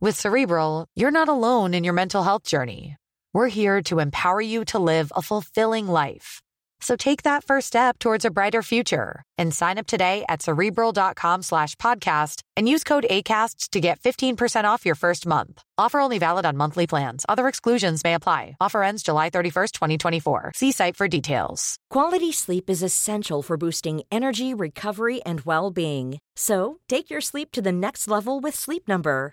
With Cerebral, you're not alone in your mental health journey. We're here to empower you to live a fulfilling life. So take that first step towards a brighter future and sign up today at cerebral.com slash podcast and use code ACasts to get 15% off your first month. Offer only valid on monthly plans. Other exclusions may apply. Offer ends July 31st, 2024. See site for details. Quality sleep is essential for boosting energy, recovery, and well being. So take your sleep to the next level with Sleep Number.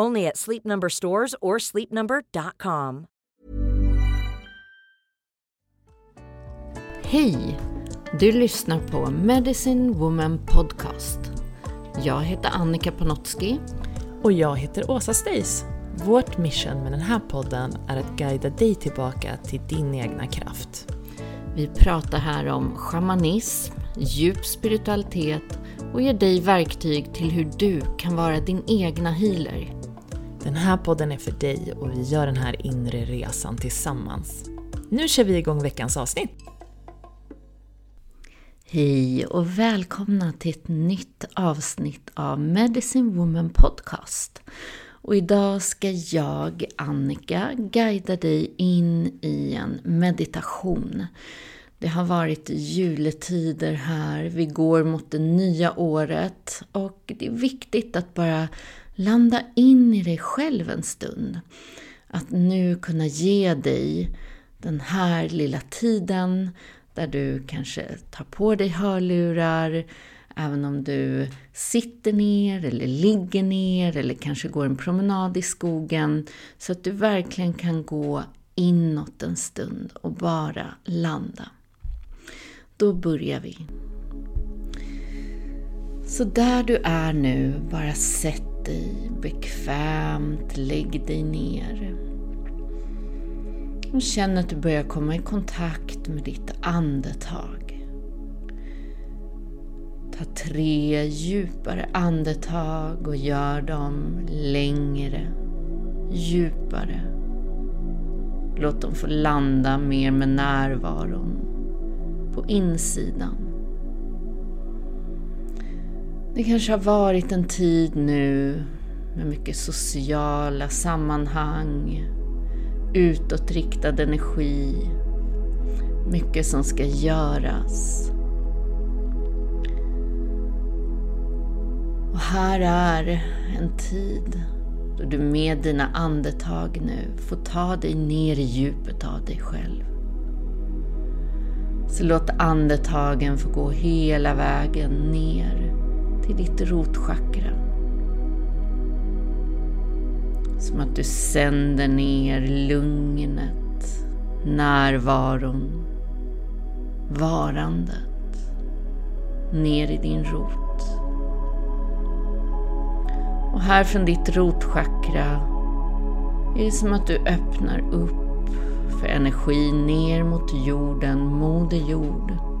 Only at Sleep Number stores or sleepnumber.com. Hej! Du lyssnar på Medicine Woman Podcast. Jag heter Annika Panotski. Och jag heter Åsa Stace. Vårt mission med den här podden är att guida dig tillbaka till din egna kraft. Vi pratar här om shamanism, djup spiritualitet och ger dig verktyg till hur du kan vara din egna healer. Den här podden är för dig och vi gör den här inre resan tillsammans. Nu kör vi igång veckans avsnitt! Hej och välkomna till ett nytt avsnitt av Medicine Woman Podcast. Och idag ska jag, Annika, guida dig in i en meditation. Det har varit juletider här, vi går mot det nya året och det är viktigt att bara landa in i dig själv en stund. Att nu kunna ge dig den här lilla tiden där du kanske tar på dig hörlurar, även om du sitter ner eller ligger ner eller kanske går en promenad i skogen, så att du verkligen kan gå inåt en stund och bara landa. Då börjar vi. Så där du är nu, bara sätt dig bekvämt, lägg dig ner. Och känn att du börjar komma i kontakt med ditt andetag. Ta tre djupare andetag och gör dem längre, djupare. Låt dem få landa mer med närvaron på insidan. Det kanske har varit en tid nu med mycket sociala sammanhang, utåtriktad energi, mycket som ska göras. Och här är en tid då du med dina andetag nu får ta dig ner i djupet av dig själv. Så låt andetagen få gå hela vägen ner till ditt rotchakra. Som att du sänder ner lugnet, närvaron, varandet ner i din rot. Och här från ditt rotchakra är det som att du öppnar upp för energi ner mot jorden, Moder Jord.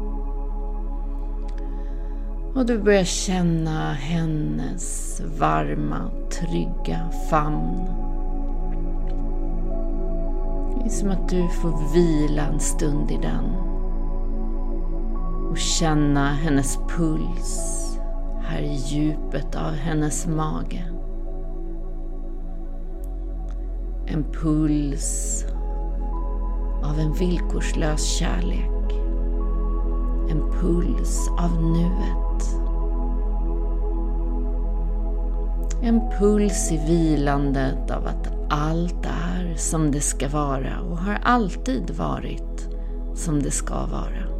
Och du börjar känna hennes varma, trygga famn. Det är som att du får vila en stund i den. Och känna hennes puls här i djupet av hennes mage. En puls av en villkorslös kärlek. En puls av nuet. En puls i vilandet av att allt är som det ska vara och har alltid varit som det ska vara.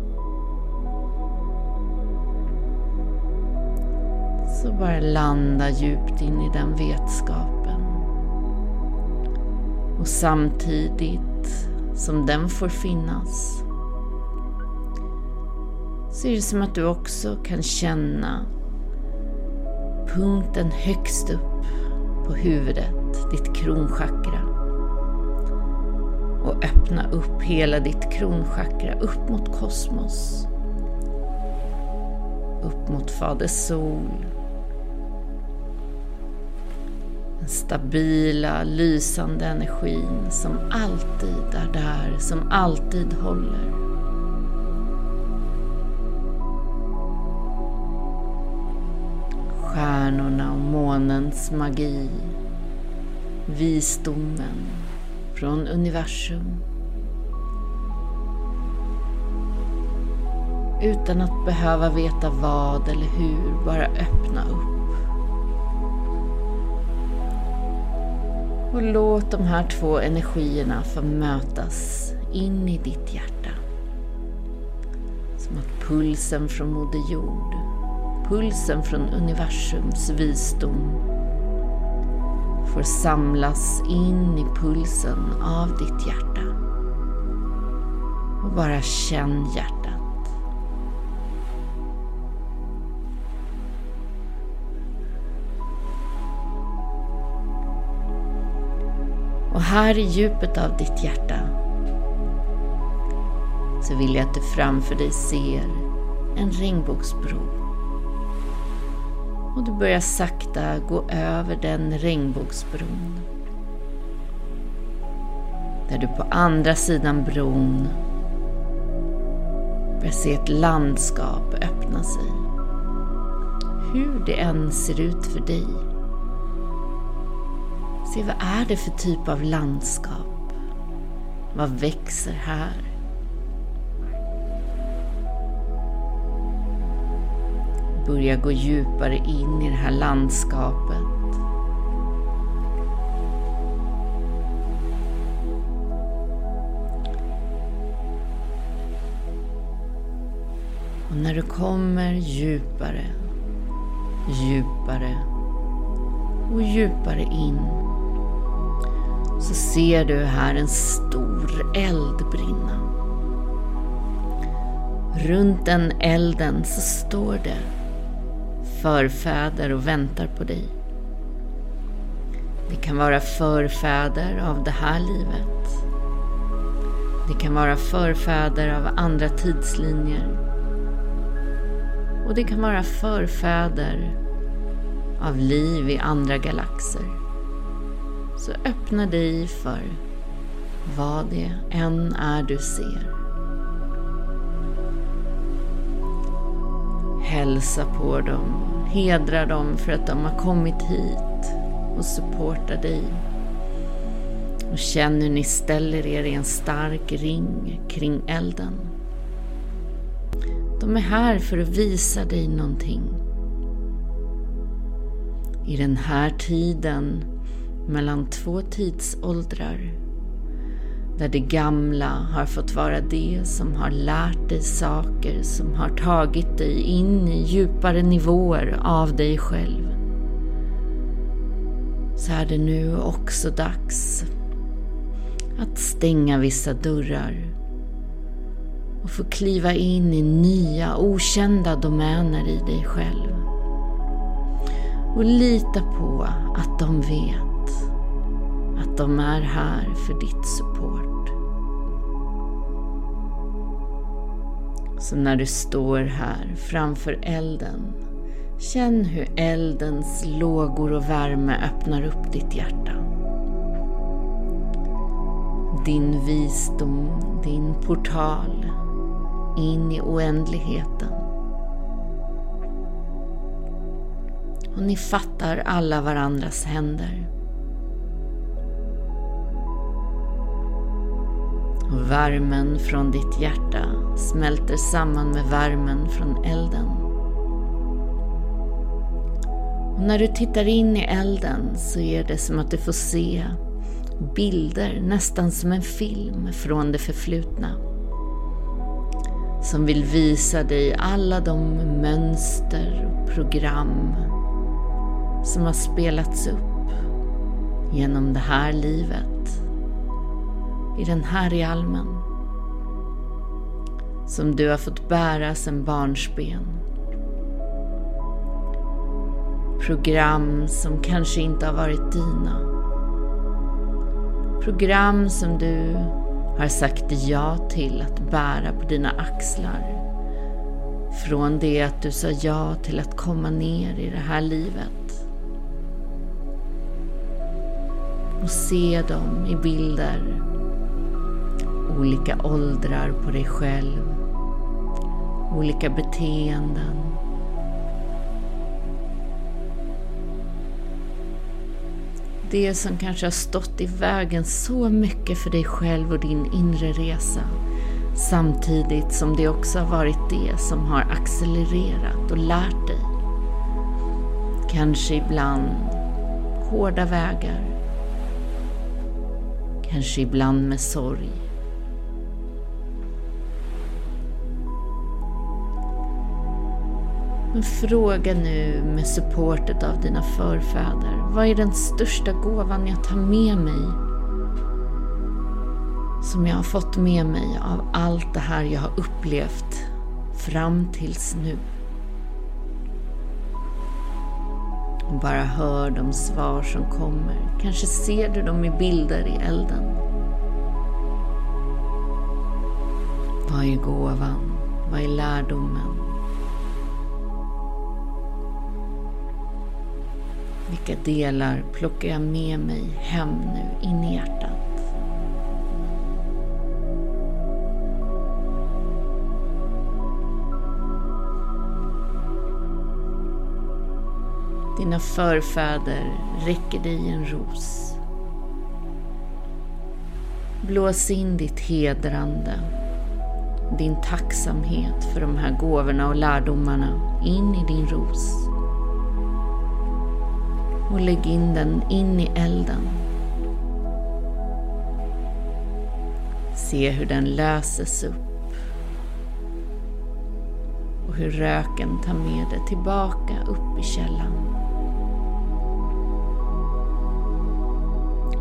Så bara landa djupt in i den vetskapen. Och samtidigt som den får finnas så är det som att du också kan känna punkten högst upp på huvudet, ditt kronchakra. Och öppna upp hela ditt kronchakra upp mot kosmos. Upp mot Fader Sol. Den stabila, lysande energin som alltid är där, som alltid håller. Stjärnorna och månens magi. Visdomen från universum. Utan att behöva veta vad eller hur, bara öppna upp. Och låt de här två energierna få mötas in i ditt hjärta. Som att pulsen från Moder Jord, pulsen från universums visdom får samlas in i pulsen av ditt hjärta. Och bara känn hjärtat. Och här i djupet av ditt hjärta så vill jag att du framför dig ser en regnbågsbro. Och du börjar sakta gå över den regnbågsbron. Där du på andra sidan bron börjar se ett landskap öppna sig. Hur det än ser ut för dig Se vad är det för typ av landskap? Vad växer här? Börja gå djupare in i det här landskapet. Och när du kommer djupare, djupare och djupare in så ser du här en stor eld brinna. Runt den elden så står det förfäder och väntar på dig. Det kan vara förfäder av det här livet. Det kan vara förfäder av andra tidslinjer. Och det kan vara förfäder av liv i andra galaxer så öppna dig för vad det än är du ser. Hälsa på dem, hedra dem för att de har kommit hit och supportar dig. Och känn hur ni ställer er i en stark ring kring elden. De är här för att visa dig någonting. I den här tiden mellan två tidsåldrar där det gamla har fått vara det som har lärt dig saker som har tagit dig in i djupare nivåer av dig själv. Så är det nu också dags att stänga vissa dörrar och få kliva in i nya okända domäner i dig själv. Och lita på att de vet att de är här för ditt support. Så när du står här framför elden Känn hur eldens lågor och värme öppnar upp ditt hjärta. Din visdom, din portal in i oändligheten. Och ni fattar alla varandras händer. Och värmen från ditt hjärta smälter samman med värmen från elden. Och när du tittar in i elden så är det som att du får se bilder, nästan som en film från det förflutna. Som vill visa dig alla de mönster och program som har spelats upp genom det här livet, i den här realmen, som du har fått bära sedan barnsben. Program som kanske inte har varit dina. Program som du har sagt ja till att bära på dina axlar. Från det att du sa ja till att komma ner i det här livet. och se dem i bilder. Olika åldrar på dig själv. Olika beteenden. Det som kanske har stått i vägen så mycket för dig själv och din inre resa. Samtidigt som det också har varit det som har accelererat och lärt dig. Kanske ibland hårda vägar kanske ibland med sorg. Men fråga nu med supportet av dina förfäder, vad är den största gåvan jag tar med mig? Som jag har fått med mig av allt det här jag har upplevt fram tills nu. Och bara hör de svar som kommer. Kanske ser du dem i bilder i elden. Vad är gåvan? Vad är lärdomen? Vilka delar plockar jag med mig hem nu in i hjärtat? Dina förfäder räcker dig en ros. Blås in ditt hedrande, din tacksamhet för de här gåvorna och lärdomarna in i din ros. Och lägg in den in i elden. Se hur den löses upp och hur röken tar med det tillbaka upp i källan.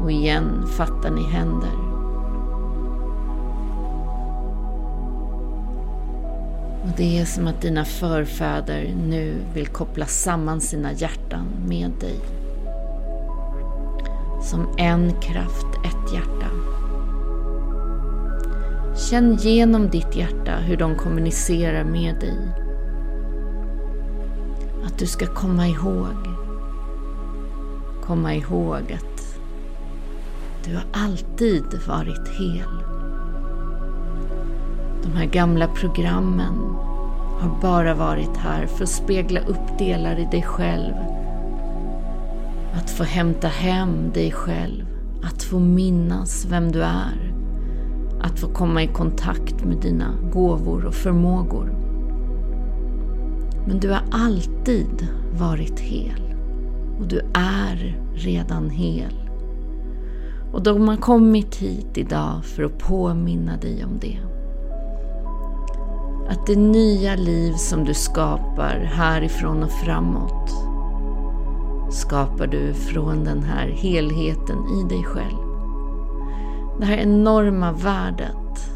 Och igen fattar ni händer. Och det är som att dina förfäder nu vill koppla samman sina hjärtan med dig. Som en kraft, ett hjärta. Känn genom ditt hjärta hur de kommunicerar med dig. Att du ska komma ihåg. Komma ihåg att du har alltid varit hel. De här gamla programmen har bara varit här för att spegla upp delar i dig själv. Att få hämta hem dig själv. Att få minnas vem du är. Att få komma i kontakt med dina gåvor och förmågor. Men du har alltid varit hel. Och du är redan hel. Och de har kommit hit idag för att påminna dig om det. Att det nya liv som du skapar härifrån och framåt skapar du från den här helheten i dig själv. Det här enorma värdet,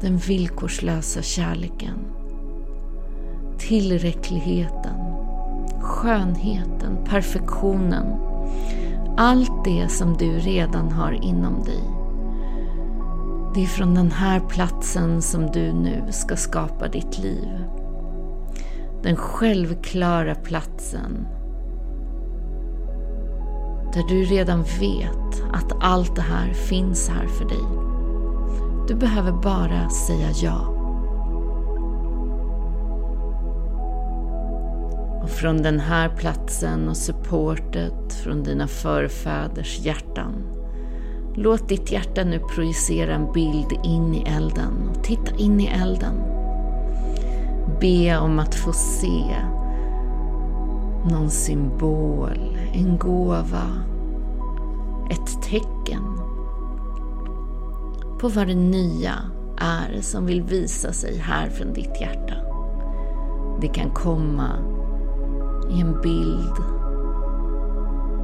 den villkorslösa kärleken, tillräckligheten, skönheten, perfektionen allt det som du redan har inom dig. Det är från den här platsen som du nu ska skapa ditt liv. Den självklara platsen där du redan vet att allt det här finns här för dig. Du behöver bara säga ja. Och från den här platsen och supportet från dina förfäders hjärtan Låt ditt hjärta nu projicera en bild in i elden titta in i elden. Be om att få se någon symbol, en gåva, ett tecken på vad det nya är som vill visa sig här från ditt hjärta. Det kan komma i en bild,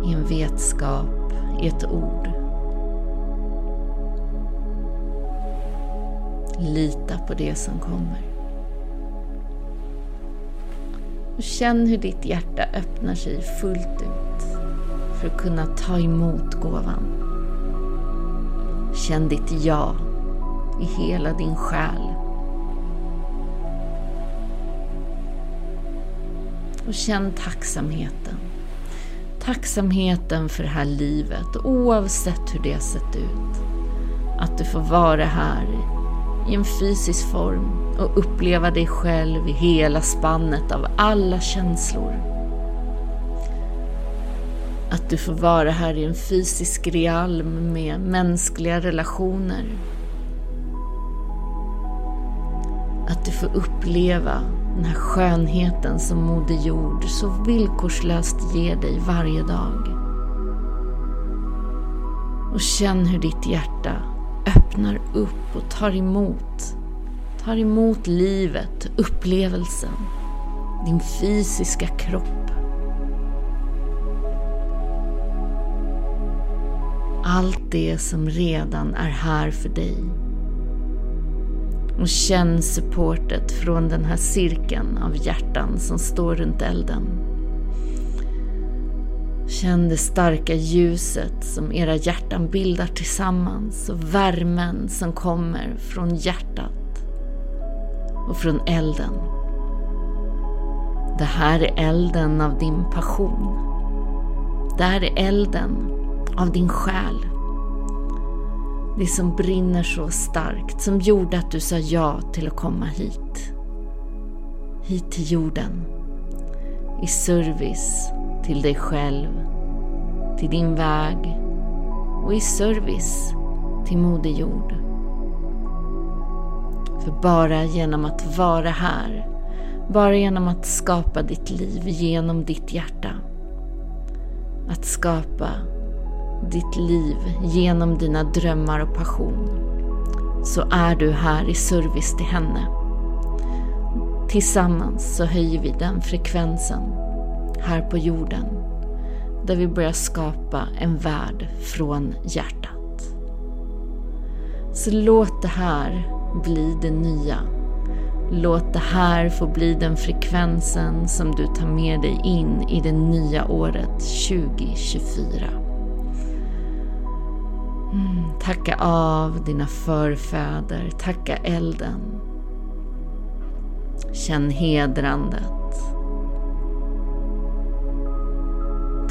i en vetskap, i ett ord. Lita på det som kommer. Och känn hur ditt hjärta öppnar sig fullt ut för att kunna ta emot gåvan. Känn ditt ja i hela din själ. Och känn tacksamheten. Tacksamheten för det här livet, oavsett hur det har sett ut. Att du får vara här i en fysisk form och uppleva dig själv i hela spannet av alla känslor. Att du får vara här i en fysisk realm med mänskliga relationer. Att du får uppleva den här skönheten som Moder Jord så villkorslöst ger dig varje dag. Och känn hur ditt hjärta öppnar upp och tar emot. Tar emot livet, upplevelsen, din fysiska kropp. Allt det som redan är här för dig. Och känn supportet från den här cirkeln av hjärtan som står runt elden. Känn det starka ljuset som era hjärtan bildar tillsammans och värmen som kommer från hjärtat och från elden. Det här är elden av din passion. Det här är elden av din själ. Det som brinner så starkt, som gjorde att du sa ja till att komma hit. Hit till jorden. I service till dig själv, till din väg och i service till Moder Jord. För bara genom att vara här, bara genom att skapa ditt liv genom ditt hjärta, att skapa ditt liv genom dina drömmar och passion, så är du här i service till henne. Tillsammans så höjer vi den frekvensen här på jorden där vi börjar skapa en värld från hjärtat. Så låt det här bli det nya. Låt det här få bli den frekvensen som du tar med dig in i det nya året 2024. Mm, tacka av dina förfäder, tacka elden. Känn hedrandet.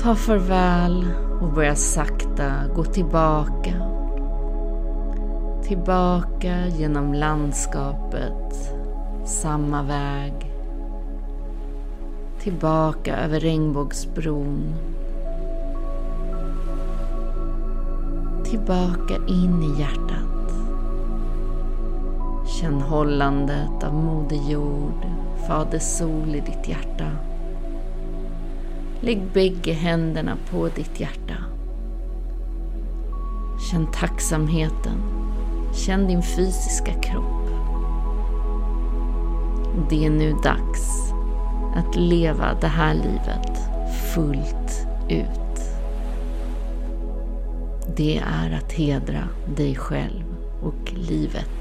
Ta farväl och börja sakta gå tillbaka. Tillbaka genom landskapet, samma väg. Tillbaka över regnbågsbron. Tillbaka in i hjärtat. Känn hållandet av Moder Jord, Fader Sol i ditt hjärta. Lägg bägge händerna på ditt hjärta. Känn tacksamheten. Känn din fysiska kropp. Det är nu dags att leva det här livet fullt ut. Det är att hedra dig själv och livet.